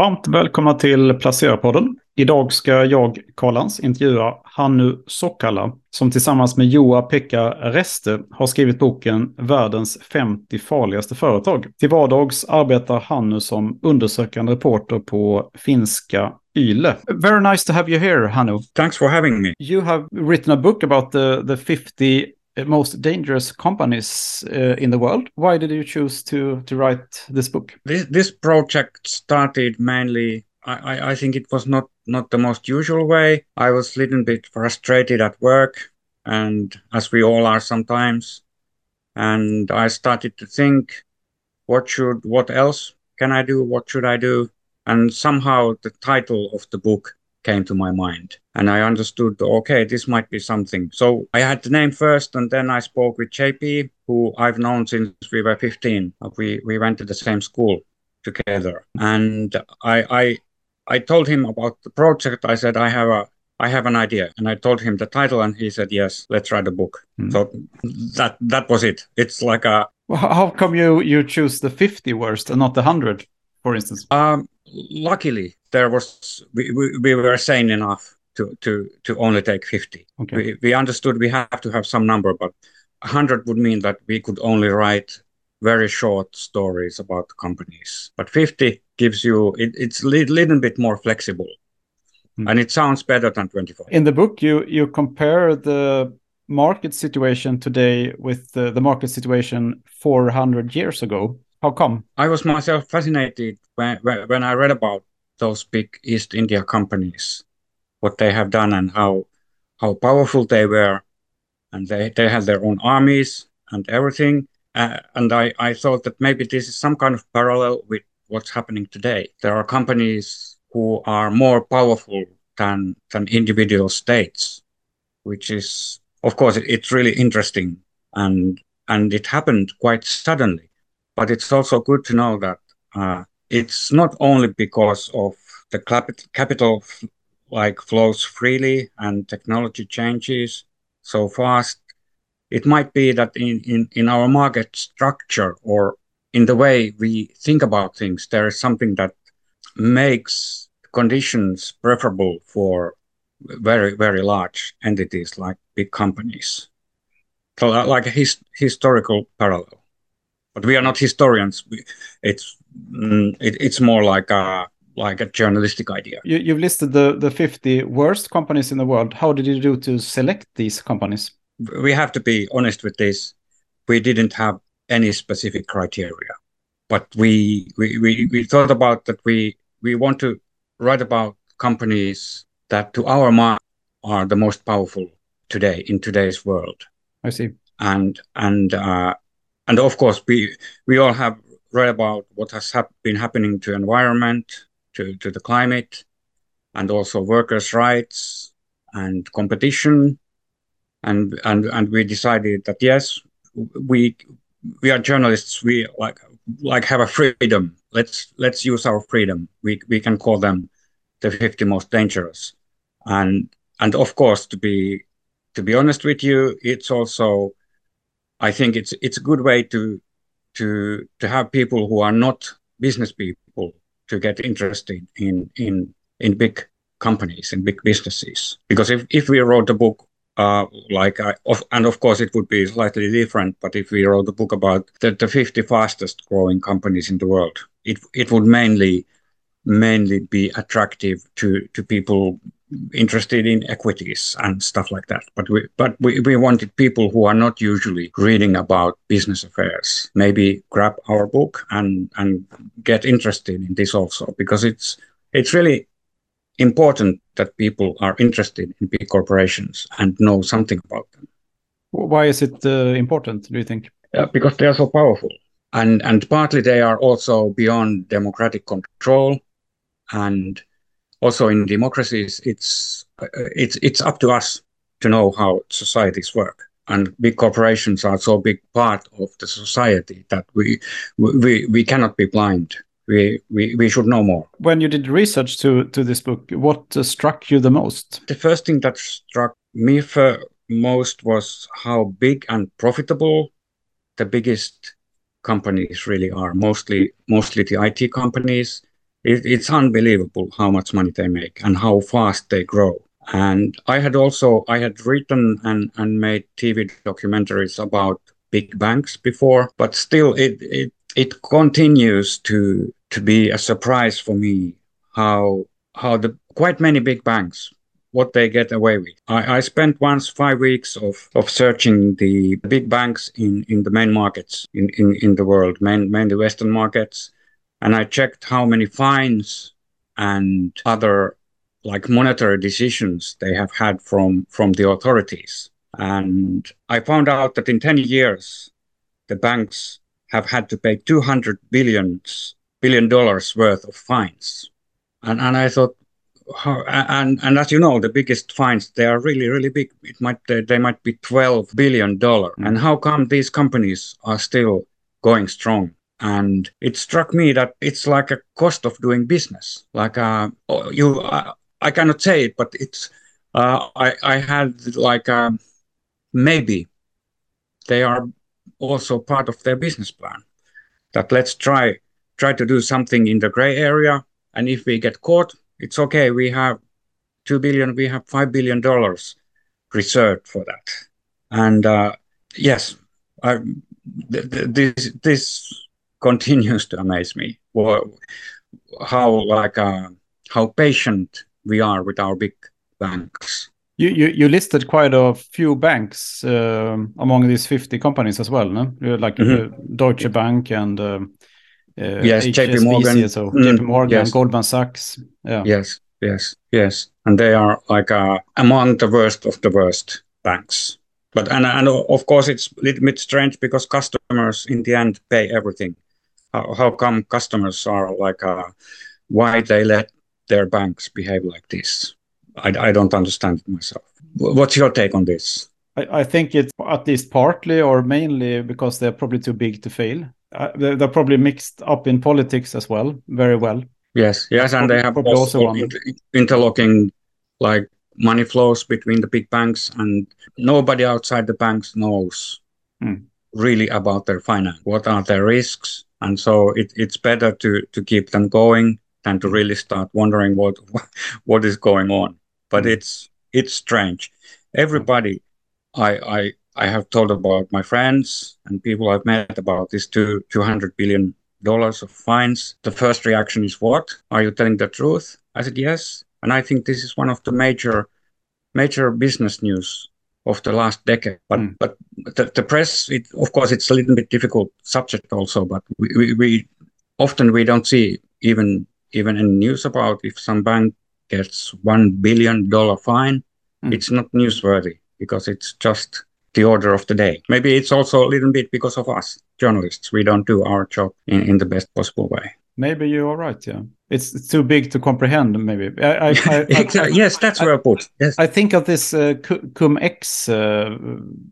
Varmt välkomna till Placerarpodden. Idag ska jag, Karlans, intervjua Hannu Sokkala som tillsammans med Joa-Pekka Reste har skrivit boken Världens 50 farligaste företag. Till vardags arbetar Hannu som undersökande reporter på finska Yle. Very nice to have you here, Hannu. Thanks for having me. You have written a book about the, the 50 most dangerous companies uh, in the world. Why did you choose to to write this book? This, this project started mainly. I, I think it was not not the most usual way. I was a little bit frustrated at work, and as we all are sometimes. And I started to think, what should what else can I do? What should I do? And somehow the title of the book came to my mind. And I understood, okay, this might be something. So I had the name first, and then I spoke with JP, who I've known since we were 15. We, we went to the same school together. And I, I, I told him about the project. I said, I have a, I have an idea. And I told him the title, and he said, yes, let's write a book. Mm. So that, that was it. It's like a. Well, how come you, you choose the 50 worst and not the 100, for instance? Um, luckily, there was we, we, we were sane enough to to to only take 50 okay. we, we understood we have to have some number but 100 would mean that we could only write very short stories about companies. But 50 gives you it, it's a li- little bit more flexible. Mm. and it sounds better than 24 in the book you you compare the market situation today with the, the market situation 400 years ago. How come? I was myself fascinated when, when i read about those big East India companies, what they have done and how how powerful they were, and they they had their own armies and everything. Uh, and I I thought that maybe this is some kind of parallel with what's happening today. There are companies who are more powerful than than individual states, which is of course it's really interesting and and it happened quite suddenly. But it's also good to know that uh, it's not only because of the capital like flows freely and technology changes so fast it might be that in, in, in our market structure or in the way we think about things there is something that makes conditions preferable for very very large entities like big companies. So like a his, historical parallel but we are not historians we, it's mm, it, it's more like a like a journalistic idea. You, you've listed the the 50 worst companies in the world. How did you do to select these companies? We have to be honest with this. We didn't have any specific criteria, but we we, we, we thought about that we we want to write about companies that to our mind are the most powerful today in today's world. I see. And and uh, and of course we we all have read about what has hap- been happening to environment, to, to the climate, and also workers' rights and competition. And and and we decided that yes, we we are journalists. We like like have a freedom. Let's let's use our freedom. We we can call them the 50 most dangerous. And and of course to be to be honest with you, it's also I think it's it's a good way to to to have people who are not business people to get interested in in in big companies and big businesses. Because if, if we wrote a book uh, like I, of, and of course it would be slightly different but if we wrote a book about the, the 50 fastest growing companies in the world it it would mainly mainly be attractive to to people interested in equities and stuff like that. But we but we, we wanted people who are not usually reading about business affairs. Maybe grab our book and and get interested in this also because it's it's really important that people are interested in big corporations and know something about them. Why is it uh, important? Do you think? Uh, because they are so powerful, and and partly they are also beyond democratic control, and also in democracies, it's uh, it's it's up to us to know how societies work. And big corporations are so big part of the society that we we we cannot be blind. We, we, we should know more. When you did research to, to this book, what uh, struck you the most? The first thing that struck me for most was how big and profitable the biggest companies really are. Mostly, mostly the IT companies, it, it's unbelievable how much money they make and how fast they grow. And I had also I had written and, and made TV documentaries about big banks before, but still it it, it continues to to be a surprise for me how how the quite many big banks what they get away with. I, I spent once five weeks of, of searching the big banks in, in the main markets in, in, in the world, main, mainly Western markets. And I checked how many fines and other like monetary decisions they have had from, from the authorities. And I found out that in 10 years, the banks have had to pay 200 billions, billion dollars worth of fines. And, and I thought, how, and and as you know, the biggest fines they are really really big. It might they, they might be twelve billion dollar. And how come these companies are still going strong? And it struck me that it's like a cost of doing business. Like uh, oh, you, uh, I cannot say it, but it's uh, I I had like uh, maybe they are also part of their business plan. That let's try try to do something in the gray area, and if we get caught, it's okay. We have two billion, we have five billion dollars reserved for that. And uh, yes, I, th- th- this this continues to amaze me. Well, how like uh, how patient we are with our big banks. You, you, you listed quite a few banks um, among these 50 companies as well, no? Like mm-hmm. Deutsche Bank and um, uh, yes, JP Morgan, so mm, JP Morgan, yes. Goldman Sachs. Yeah. Yes, yes, yes, and they are like uh, among the worst of the worst banks. But and and of course it's a little bit strange because customers in the end pay everything. How, how come customers are like uh, why they let their banks behave like this? I, I don't understand it myself. What's your take on this? I, I think it's at least partly or mainly because they're probably too big to fail uh, they're, they're, probably mixed up in politics as well, very well. Yes, yes, and they have also, also inter interlocking like money flows between the big banks, and nobody outside the banks knows mm. really about their finance. What are their risks? And so it, it's better to to keep them going than to really start wondering what what is going on. But mm. it's it's strange. Everybody I I I have told about my friends and people I've met about these two two hundred billion dollars of fines. The first reaction is, "What? Are you telling the truth?" I said, "Yes." And I think this is one of the major major business news of the last decade. But mm. but the, the press, it, of course, it's a little bit difficult subject also. But we, we, we often we don't see even even in news about if some bank gets one billion dollar fine. Mm. It's not newsworthy because it's just the order of the day. Maybe it's also a little bit because of us journalists. We don't do our job in, in the best possible way. Maybe you are right. Yeah, it's, it's too big to comprehend. Maybe. I, I, I, exactly. yes, that's where I put. Yes. I think of this uh, Cum Ex, uh,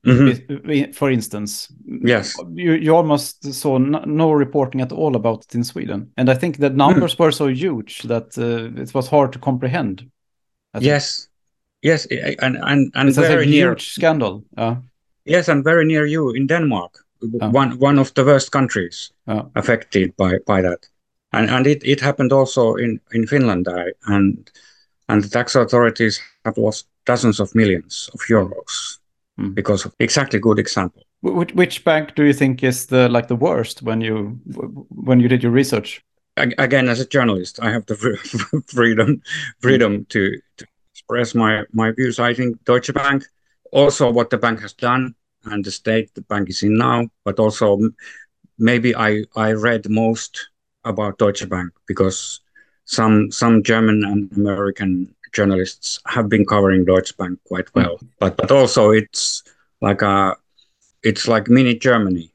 mm-hmm. for instance. Yes. You you almost saw no, no, reporting at all about it in Sweden, and I think the numbers mm. were so huge that uh, it was hard to comprehend. Yes. Yes, and and and it's very a near huge scandal. Uh. Yes, and very near you in Denmark, one one of the worst countries affected by by that, and and it, it happened also in in Finland, I, and and the tax authorities have lost dozens of millions of euros mm. because of exactly good example. Which, which bank do you think is the like the worst when you when you did your research? Again, as a journalist, I have the freedom freedom to, to express my, my views. I think Deutsche Bank, also what the bank has done and the state the bank is in now, but also maybe I, I read most about Deutsche Bank because some some German and American journalists have been covering Deutsche Bank quite well. Mm. But but also it's like a it's like mini Germany.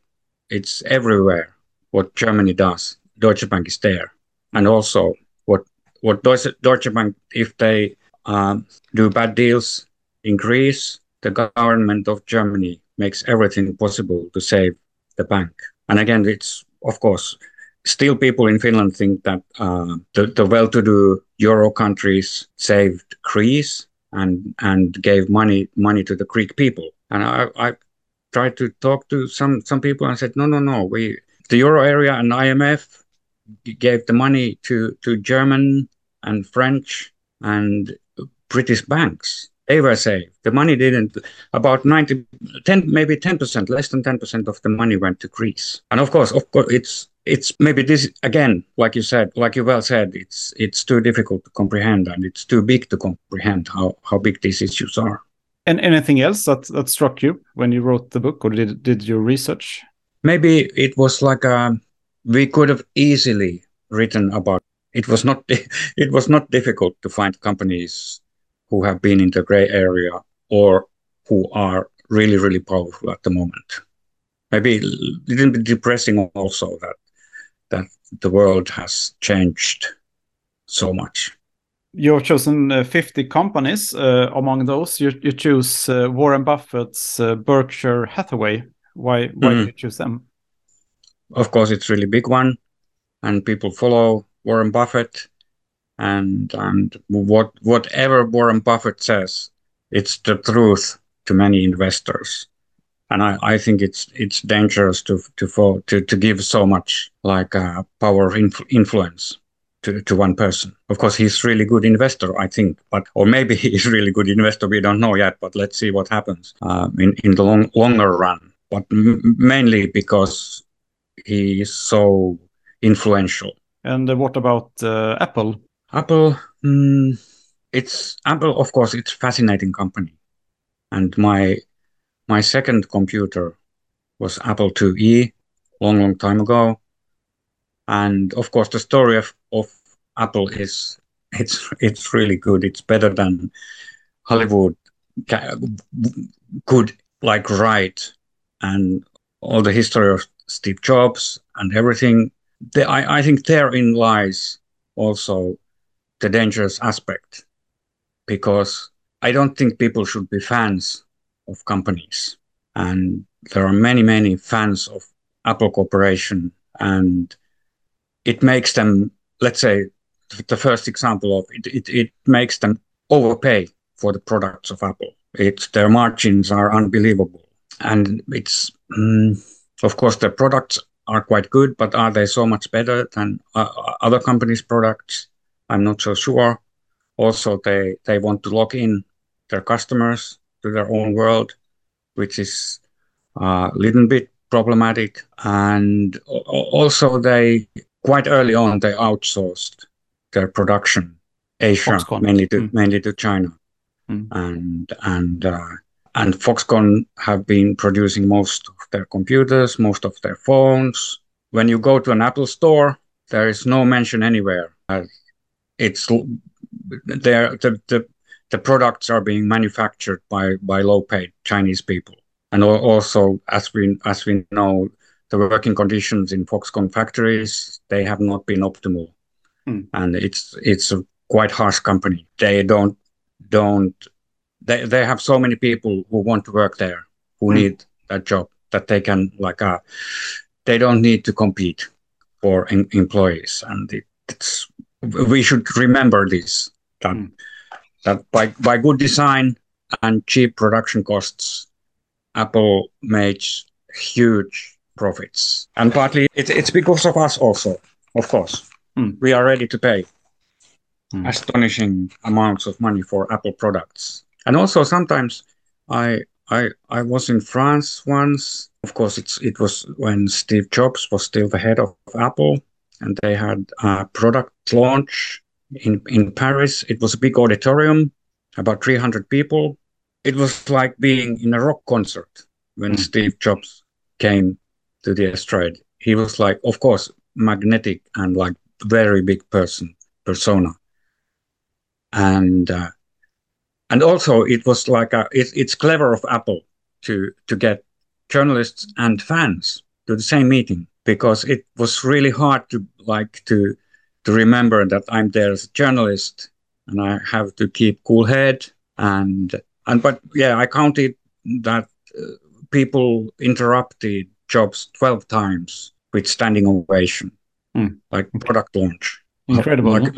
It's everywhere what Germany does. Deutsche Bank is there. And also what what Deutsche, Deutsche Bank if they um, do bad deals in Greece, the government of Germany makes everything possible to save the bank. And again, it's of course still people in Finland think that uh, the, the well-to-do euro countries saved Greece and and gave money money to the Greek people. And I, I tried to talk to some some people and said, no, no, no, we the euro area and IMF gave the money to to German and French and British banks. They were saved. The money didn't. About 90, 10, maybe ten percent, less than ten percent of the money went to Greece. And of course, of course, it's it's maybe this again, like you said, like you well said, it's it's too difficult to comprehend and it's too big to comprehend how how big these issues are. And anything else that that struck you when you wrote the book, or did did your research? Maybe it was like a, um, we could have easily written about. It was not it was not difficult to find companies who have been in the gray area or who are really really powerful at the moment. Maybe a little bit depressing also that that the world has changed so much. You've chosen uh, 50 companies. Uh, among those, you, you choose uh, Warren Buffett's uh, Berkshire Hathaway. Why, why mm. did you choose them? Of course, it's really big one, and people follow Warren Buffett. And and what whatever Warren Buffett says, it's the truth to many investors and I, I think it's it's dangerous to to to to give so much like uh, power inf- influence to, to one person. Of course, he's really good investor, I think, but or maybe he's really good investor. We don't know yet, but let's see what happens uh, in in the long longer run. But m- mainly because he is so influential. And uh, what about uh, Apple? Apple, mm, it's Apple. Of course, it's fascinating company, and my my second computer was Apple IIe, long, long time ago. And of course, the story of, of Apple is it's it's really good. It's better than Hollywood could like write, and all the history of Steve Jobs and everything. The, I, I think therein lies also the dangerous aspect, because I don't think people should be fans of companies. And there are many, many fans of Apple Corporation, and it makes them, let's say, the first example of it, it, it makes them overpay for the products of Apple. It's their margins are unbelievable, and it's mm, of course their products are quite good, but are they so much better than uh, other companies' products? I'm not so sure. Also, they they want to lock in their customers to their own world, which is a little bit problematic. And also, they quite early on they outsourced their production Asia, Foxconn. mainly to mm. mainly to China, mm. and and uh, and Foxconn have been producing most of their computers, most of their phones. When you go to an Apple store, there is no mention anywhere. Uh, it's there. The, the the products are being manufactured by by low-paid Chinese people, and also as we as we know, the working conditions in Foxconn factories they have not been optimal, mm. and it's it's a quite harsh company. They don't don't they they have so many people who want to work there who mm. need that job that they can like uh they don't need to compete for in, employees and it, it's we should remember this that mm that by, by good design and cheap production costs, Apple makes huge profits. And partly it, it's because of us also, of course. Mm. We are ready to pay mm. astonishing amounts of money for Apple products. And also sometimes I I I was in France once. Of course, it's it was when Steve Jobs was still the head of Apple, and they had a product launch in, in Paris. It was a big auditorium, about 300 people. It was like being in a rock concert when mm. Steve Jobs came to the estrade. He was like, of course, magnetic and like very big person, persona. And uh, and also it was like a, it, it's clever of Apple to to get journalists and fans to the same meeting because it was really hard to like to to remember that I'm there as a journalist and I have to keep cool head and and but yeah, I counted that uh, people interrupted Jobs 12 times with standing ovation, mm. like product launch. Incredible. Like,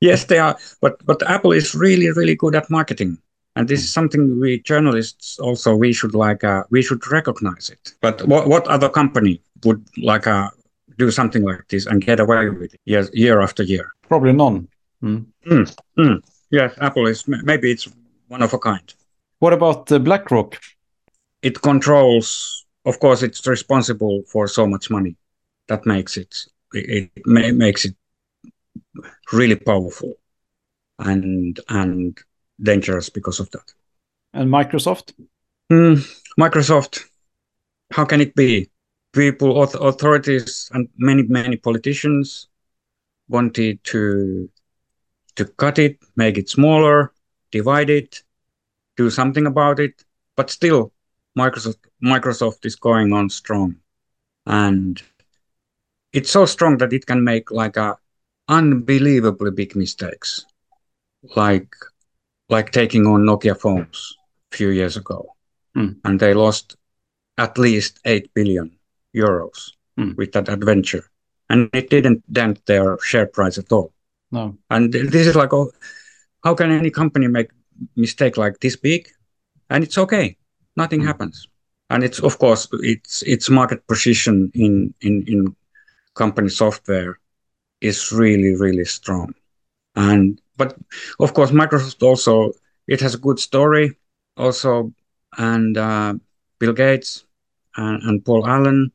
yes, they are. But but Apple is really really good at marketing, and this is hmm. something we journalists also we should like uh, we should recognize it. But what what other company would like uh, do something like this and get away with it year, year after year? Probably none. Mm. Mm, mm. Yes, Apple is maybe it's one of a kind. What about uh, BlackRock? It controls, of course, it's responsible for so much money. That makes it it, it makes it really powerful and and dangerous because of that. And Microsoft? Mm, Microsoft, how can it be? People, authorities, and many many politicians wanted to to cut it, make it smaller, divide it, do something about it. But still, Microsoft Microsoft is going on strong, and it's so strong that it can make like a unbelievably big mistakes, like like taking on Nokia phones a few years ago, mm. and they lost at least eight billion euros mm. with that adventure, and it didn't dent their share price at all. No, and this is like, oh, how can any company make mistake like this big? And it's okay, nothing mm. happens, and it's of course it's its market position in in in company software is really really strong and but of course microsoft also it has a good story also and uh, bill gates and, and, paul allen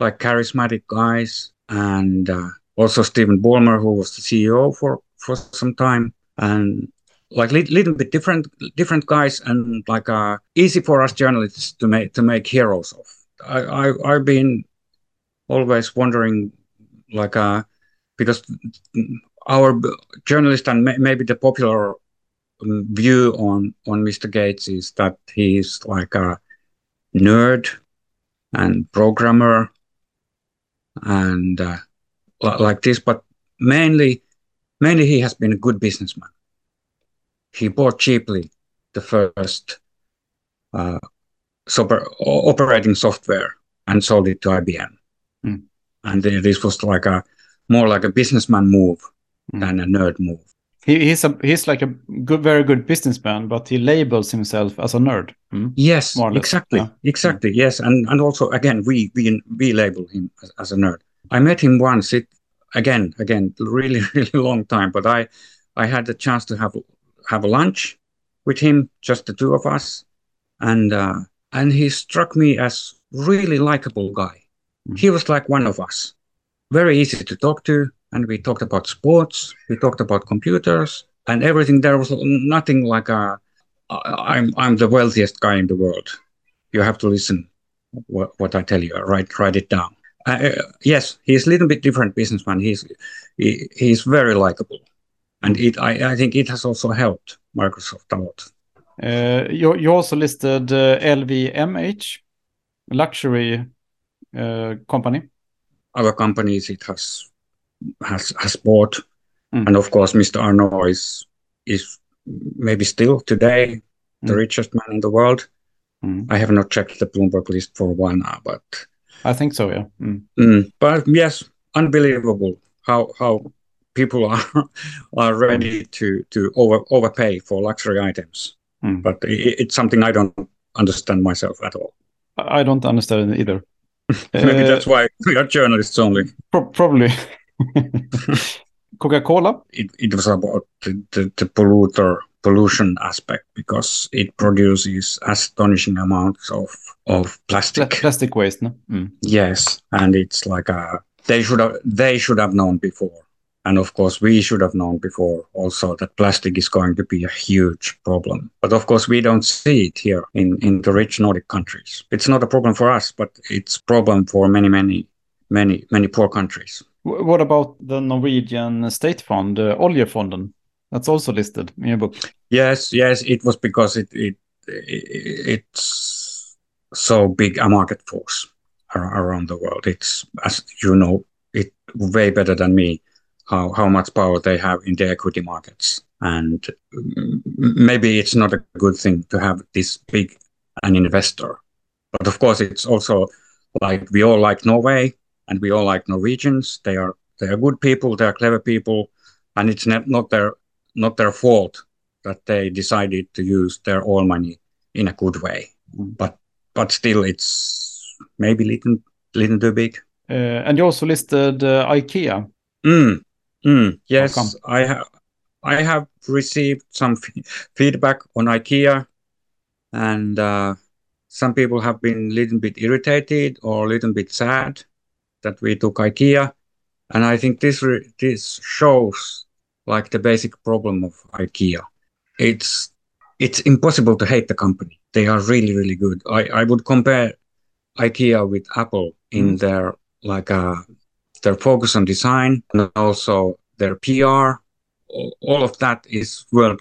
like charismatic guys and uh, also stephen ballmer who was the ceo for for some time and like little, little bit different different guys and like uh easy for us journalists to make to make heroes of i, I i've been always wondering like uh because our journalist and maybe the popular um, view on on Mr. Gates is that he's like a nerd and programmer and uh, like this, but mainly mainly he has been a good businessman. He bought cheaply the first uh, super operating software and sold it to IBM. Mm. And this was like a more like a businessman move mm. than a nerd move. He, he's a he's like a good, very good businessman, but he labels himself as a nerd. Mm? Yes, exactly, yeah. exactly. Yes, and and also again, we we we label him as, as a nerd. I met him once. It again, again, really really long time. But I I had the chance to have have a lunch with him, just the two of us, and uh, and he struck me as really likable guy. Mm. He was like one of us, very easy to talk to, and we talked about sports, we talked about computers, and everything. There was nothing like a I'm I'm the wealthiest guy in the world. You have to listen what, what I tell you. Write write it down. Uh, uh, yes, he's a little bit different businessman. He's he, he's very likable, and it I, I think it has also helped Microsoft a lot. Uh, you you also listed uh, LVMH, luxury uh, company. Other companies it has has has bought, mm. and of course, Mr. Arnault is is maybe still today the mm. richest man in the world. Mm. I have not checked the Bloomberg list for a while now, but I think so. Yeah. Mm. Mm. But yes, unbelievable how how people are are ready to to over overpay for luxury items. Mm. But it, it's something I don't understand myself at all. I don't understand it either. Maybe uh, that's why we are journalists only. Pro probably. Coca-Cola? It, it was about the, the, the, polluter pollution aspect because it produces astonishing amounts of of plastic. Pla plastic waste, no? Mm. Yes, and it's like a they should have they should have known before. And of course, we should have known before also that plastic is going to be a huge problem. But of course, we don't see it here in, in the rich Nordic countries. It's not a problem for us, but it's a problem for many, many, many, many poor countries. What about the Norwegian state fund, uh, Oljefonden? That's also listed in your book. Yes, yes, it was because it, it, it it's so big a market force around the world. It's as you know, it way better than me how how much power they have in the equity markets, and maybe it's not a good thing to have this big an investor, but of course it's also like we all like Norway and we all like Norwegians. They are they are good people. They are clever people, and it's not, not their not their fault that they decided to use their oil money in a good way. Mm. But but still, it's maybe little little too big. Uh, and you also listed uh, IKEA. Mm, mm, yes, I have. I have received some feedback on IKEA, and uh, some people have been a little bit irritated or a little bit sad that we took IKEA, and I think this this shows like the basic problem of IKEA. It's it's impossible to hate the company. They are really really good. I I would compare IKEA with Apple in mm. their like uh, their focus on design and also their PR. All of that is world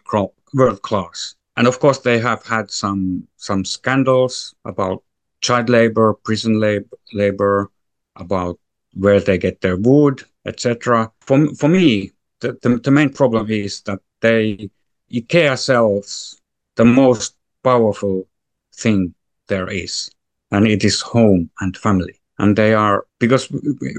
world class. And of course, they have had some some scandals about child labor, prison lab- labor, about where they get their wood, etc. For for me, the, the, the main problem is that they IKEA sells the most powerful thing there is, and it is home and family and they are because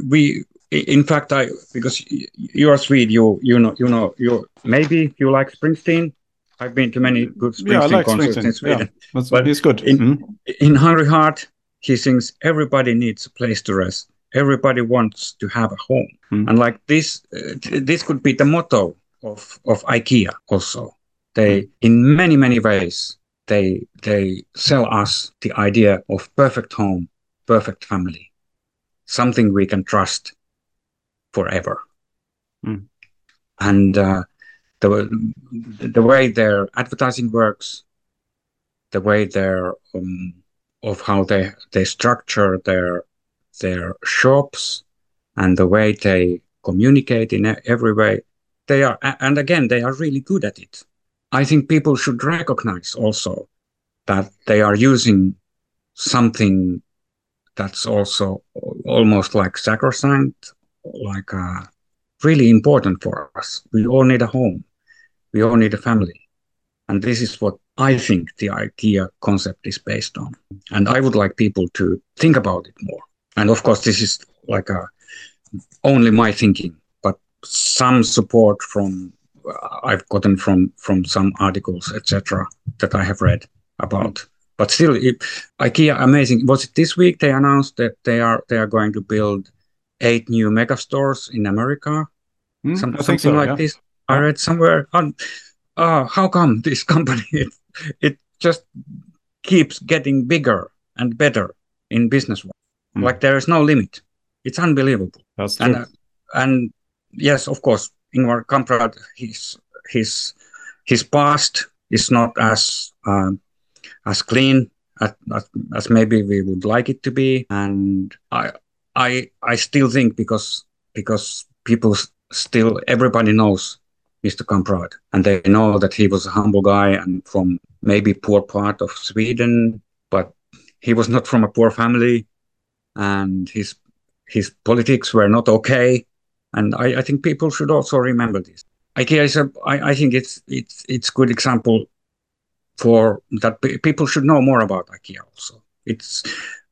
we in fact i because you are swede you you know you know you maybe you like springsteen i've been to many good springsteen yeah, like concerts springsteen. in sweden yeah, but he's good in, mm-hmm. in hungry heart he thinks everybody needs a place to rest everybody wants to have a home mm-hmm. and like this uh, this could be the motto of of ikea also they mm-hmm. in many many ways they they sell us the idea of perfect home perfect family something we can trust forever. Mm. And uh, the the way their advertising works, the way their um, of how they they structure their their shops, and the way they communicate in every way, they are and again they are really good at it. I think people should recognize also that they are using something that's also almost like sacrosanct, like uh, really important for us. We all need a home. We all need a family. And this is what I think the IKEA concept is based on. And I would like people to think about it more. And of course, this is like a, only my thinking, but some support from uh, I've gotten from from some articles, etc., that I have read about but still, it, IKEA amazing. Was it this week they announced that they are they are going to build eight new mega stores in America? Mm, Some, something so, like yeah. this. I read somewhere. On, uh, how come this company it, it just keeps getting bigger and better in business? Mm. Like there is no limit. It's unbelievable. That's true. And, uh, and yes, of course, Ingvar Kamprad, his his his past is not as um, as clean as, as maybe we would like it to be. And I I I still think because because people still everybody knows Mr. Kamprad and they know that he was a humble guy and from maybe poor part of Sweden, but he was not from a poor family and his his politics were not okay. And I, I think people should also remember this. IKEA is a, I, I think it's it's it's good example for that people should know more about IKEA also. It's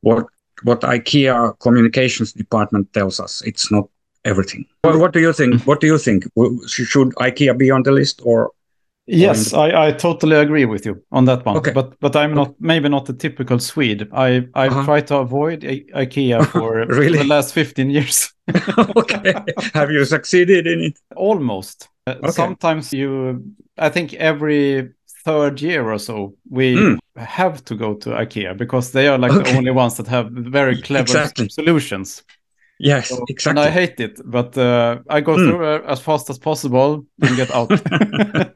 what what IKEA communications department tells us. It's not everything. Well, what do you think? What do you think? Should IKEA be on the list or? Yes, I, I totally agree with you on that one. Okay. But but I'm not maybe not the typical Swede. I I've uh-huh. tried to avoid IKEA for really? the last 15 years. okay. Have you succeeded in it? Almost. Uh, okay. Sometimes you I think every third year or so, we mm. have to go to IKEA because they are like okay. the only ones that have very clever exactly. solutions. Yes, so, exactly. And I hate it, but uh, I go mm. through as fast as possible and get out.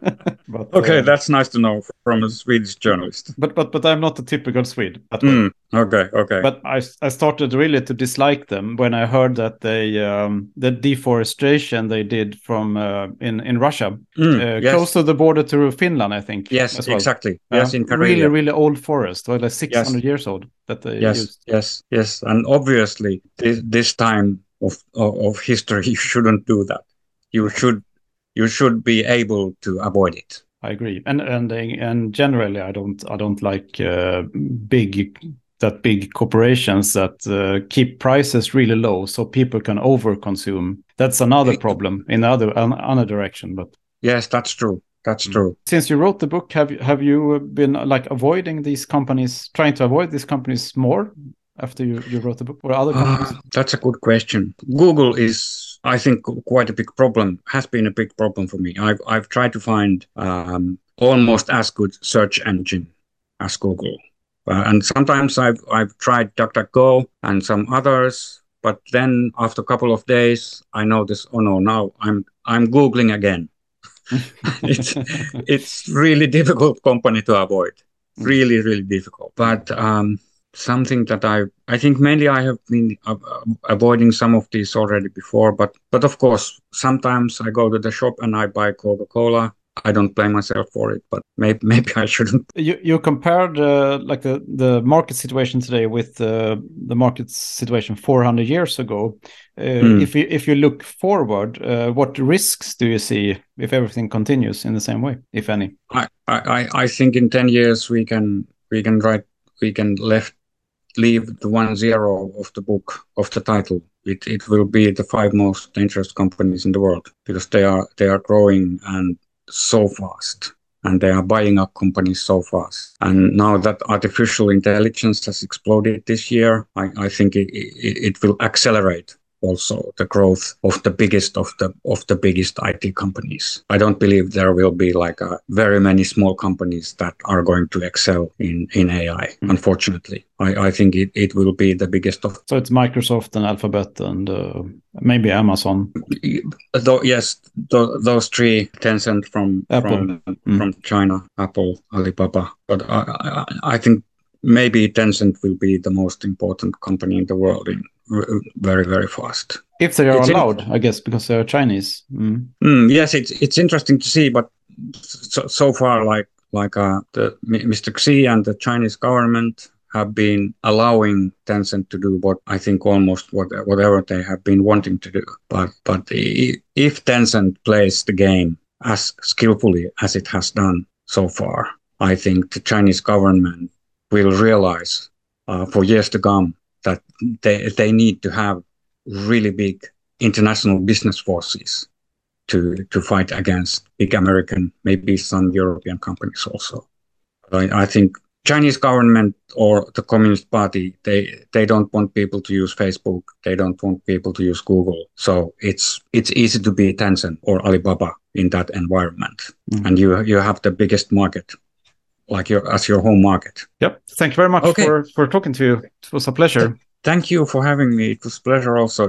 but, okay, uh, that's nice to know from a Swedish journalist. But but but I'm not a typical Swede. Mm. Okay, okay. But I I started really to dislike them when I heard that they um, the deforestation they did from uh, in in Russia, mm, uh, yes. close to the border to Finland, I think. Yes, well. exactly. Yes, in Karelia. Really, really old forest, like 600 yes. years old that they yes, used. Yes, yes, and obviously this, this time of, of of history you shouldn't do that. You should you should be able to avoid it. I agree, and and and generally, I don't I don't like uh, big that big corporations that uh, keep prices really low so people can overconsume. That's another problem in other another direction. But yes, that's true. That's mm. true. Since you wrote the book, have you have you been like avoiding these companies, trying to avoid these companies more? after you, you wrote the book or other companies? Uh, that's a good question. Google is, I think, quite a big problem. Has been a big problem for me. I've I've tried to find um, almost as good search engine as Google, uh, and sometimes I've I've tried DuckDuckGo and some others, but then after a couple of days, I notice, oh no, now I'm I'm googling again. it's it's really difficult company to avoid. Mm. Really, really difficult. But um, something that I I think mainly I have been uh, avoiding some of these already before. But but of course, sometimes I go to the shop and I buy Coca Cola I don't blame myself for it, but maybe maybe I shouldn't. You you compared uh, like the the market situation today with uh, the market situation 400 years ago. Uh, mm. If you if you look forward, uh, what risks do you see if everything continues in the same way, if any? I I I think in 10 years we can we can write we can left leave the one zero of the book of the title it, it will be the five most dangerous companies in the world because they are they are growing and so fast and they are buying up companies so fast. And now that artificial intelligence has exploded this year, I, I think it, it, it, will accelerate also the growth of the biggest of the of the biggest IT companies. I don't believe there will be like a, very many small companies that are going to excel in in AI. Mm. Unfortunately, I, I think it, it will be the biggest of. So it's Microsoft and Alphabet and uh, maybe Amazon. Though, yes, th- those three: Tencent from Apple. from mm. from China, Apple, Alibaba. But I, I, I think maybe Tencent will be the most important company in the world in very very fast. If they are it's allowed, in... I guess, because they're Chinese. Mm. Mm, yes, it's it's interesting to see, but so, so far, like like uh, the Mr. Xi and the Chinese government have been allowing Tencent to do what I think almost what, whatever they have been wanting to do. But but if Tencent plays the game as skillfully as it has done so far, I think the Chinese government will realize uh, for years to come that they, they need to have really big international business forces to, to fight against big American, maybe some European companies also. I, I think Chinese government or the Communist Party, they they don't want people to use Facebook. They don't want people to use Google. So it's it's easy to be Tencent or Alibaba in that environment, mm-hmm. and you you have the biggest market like your as your home market. Yep. Thank you very much okay. for for talking to you. It was a pleasure. Thank you for having me. It was a pleasure also.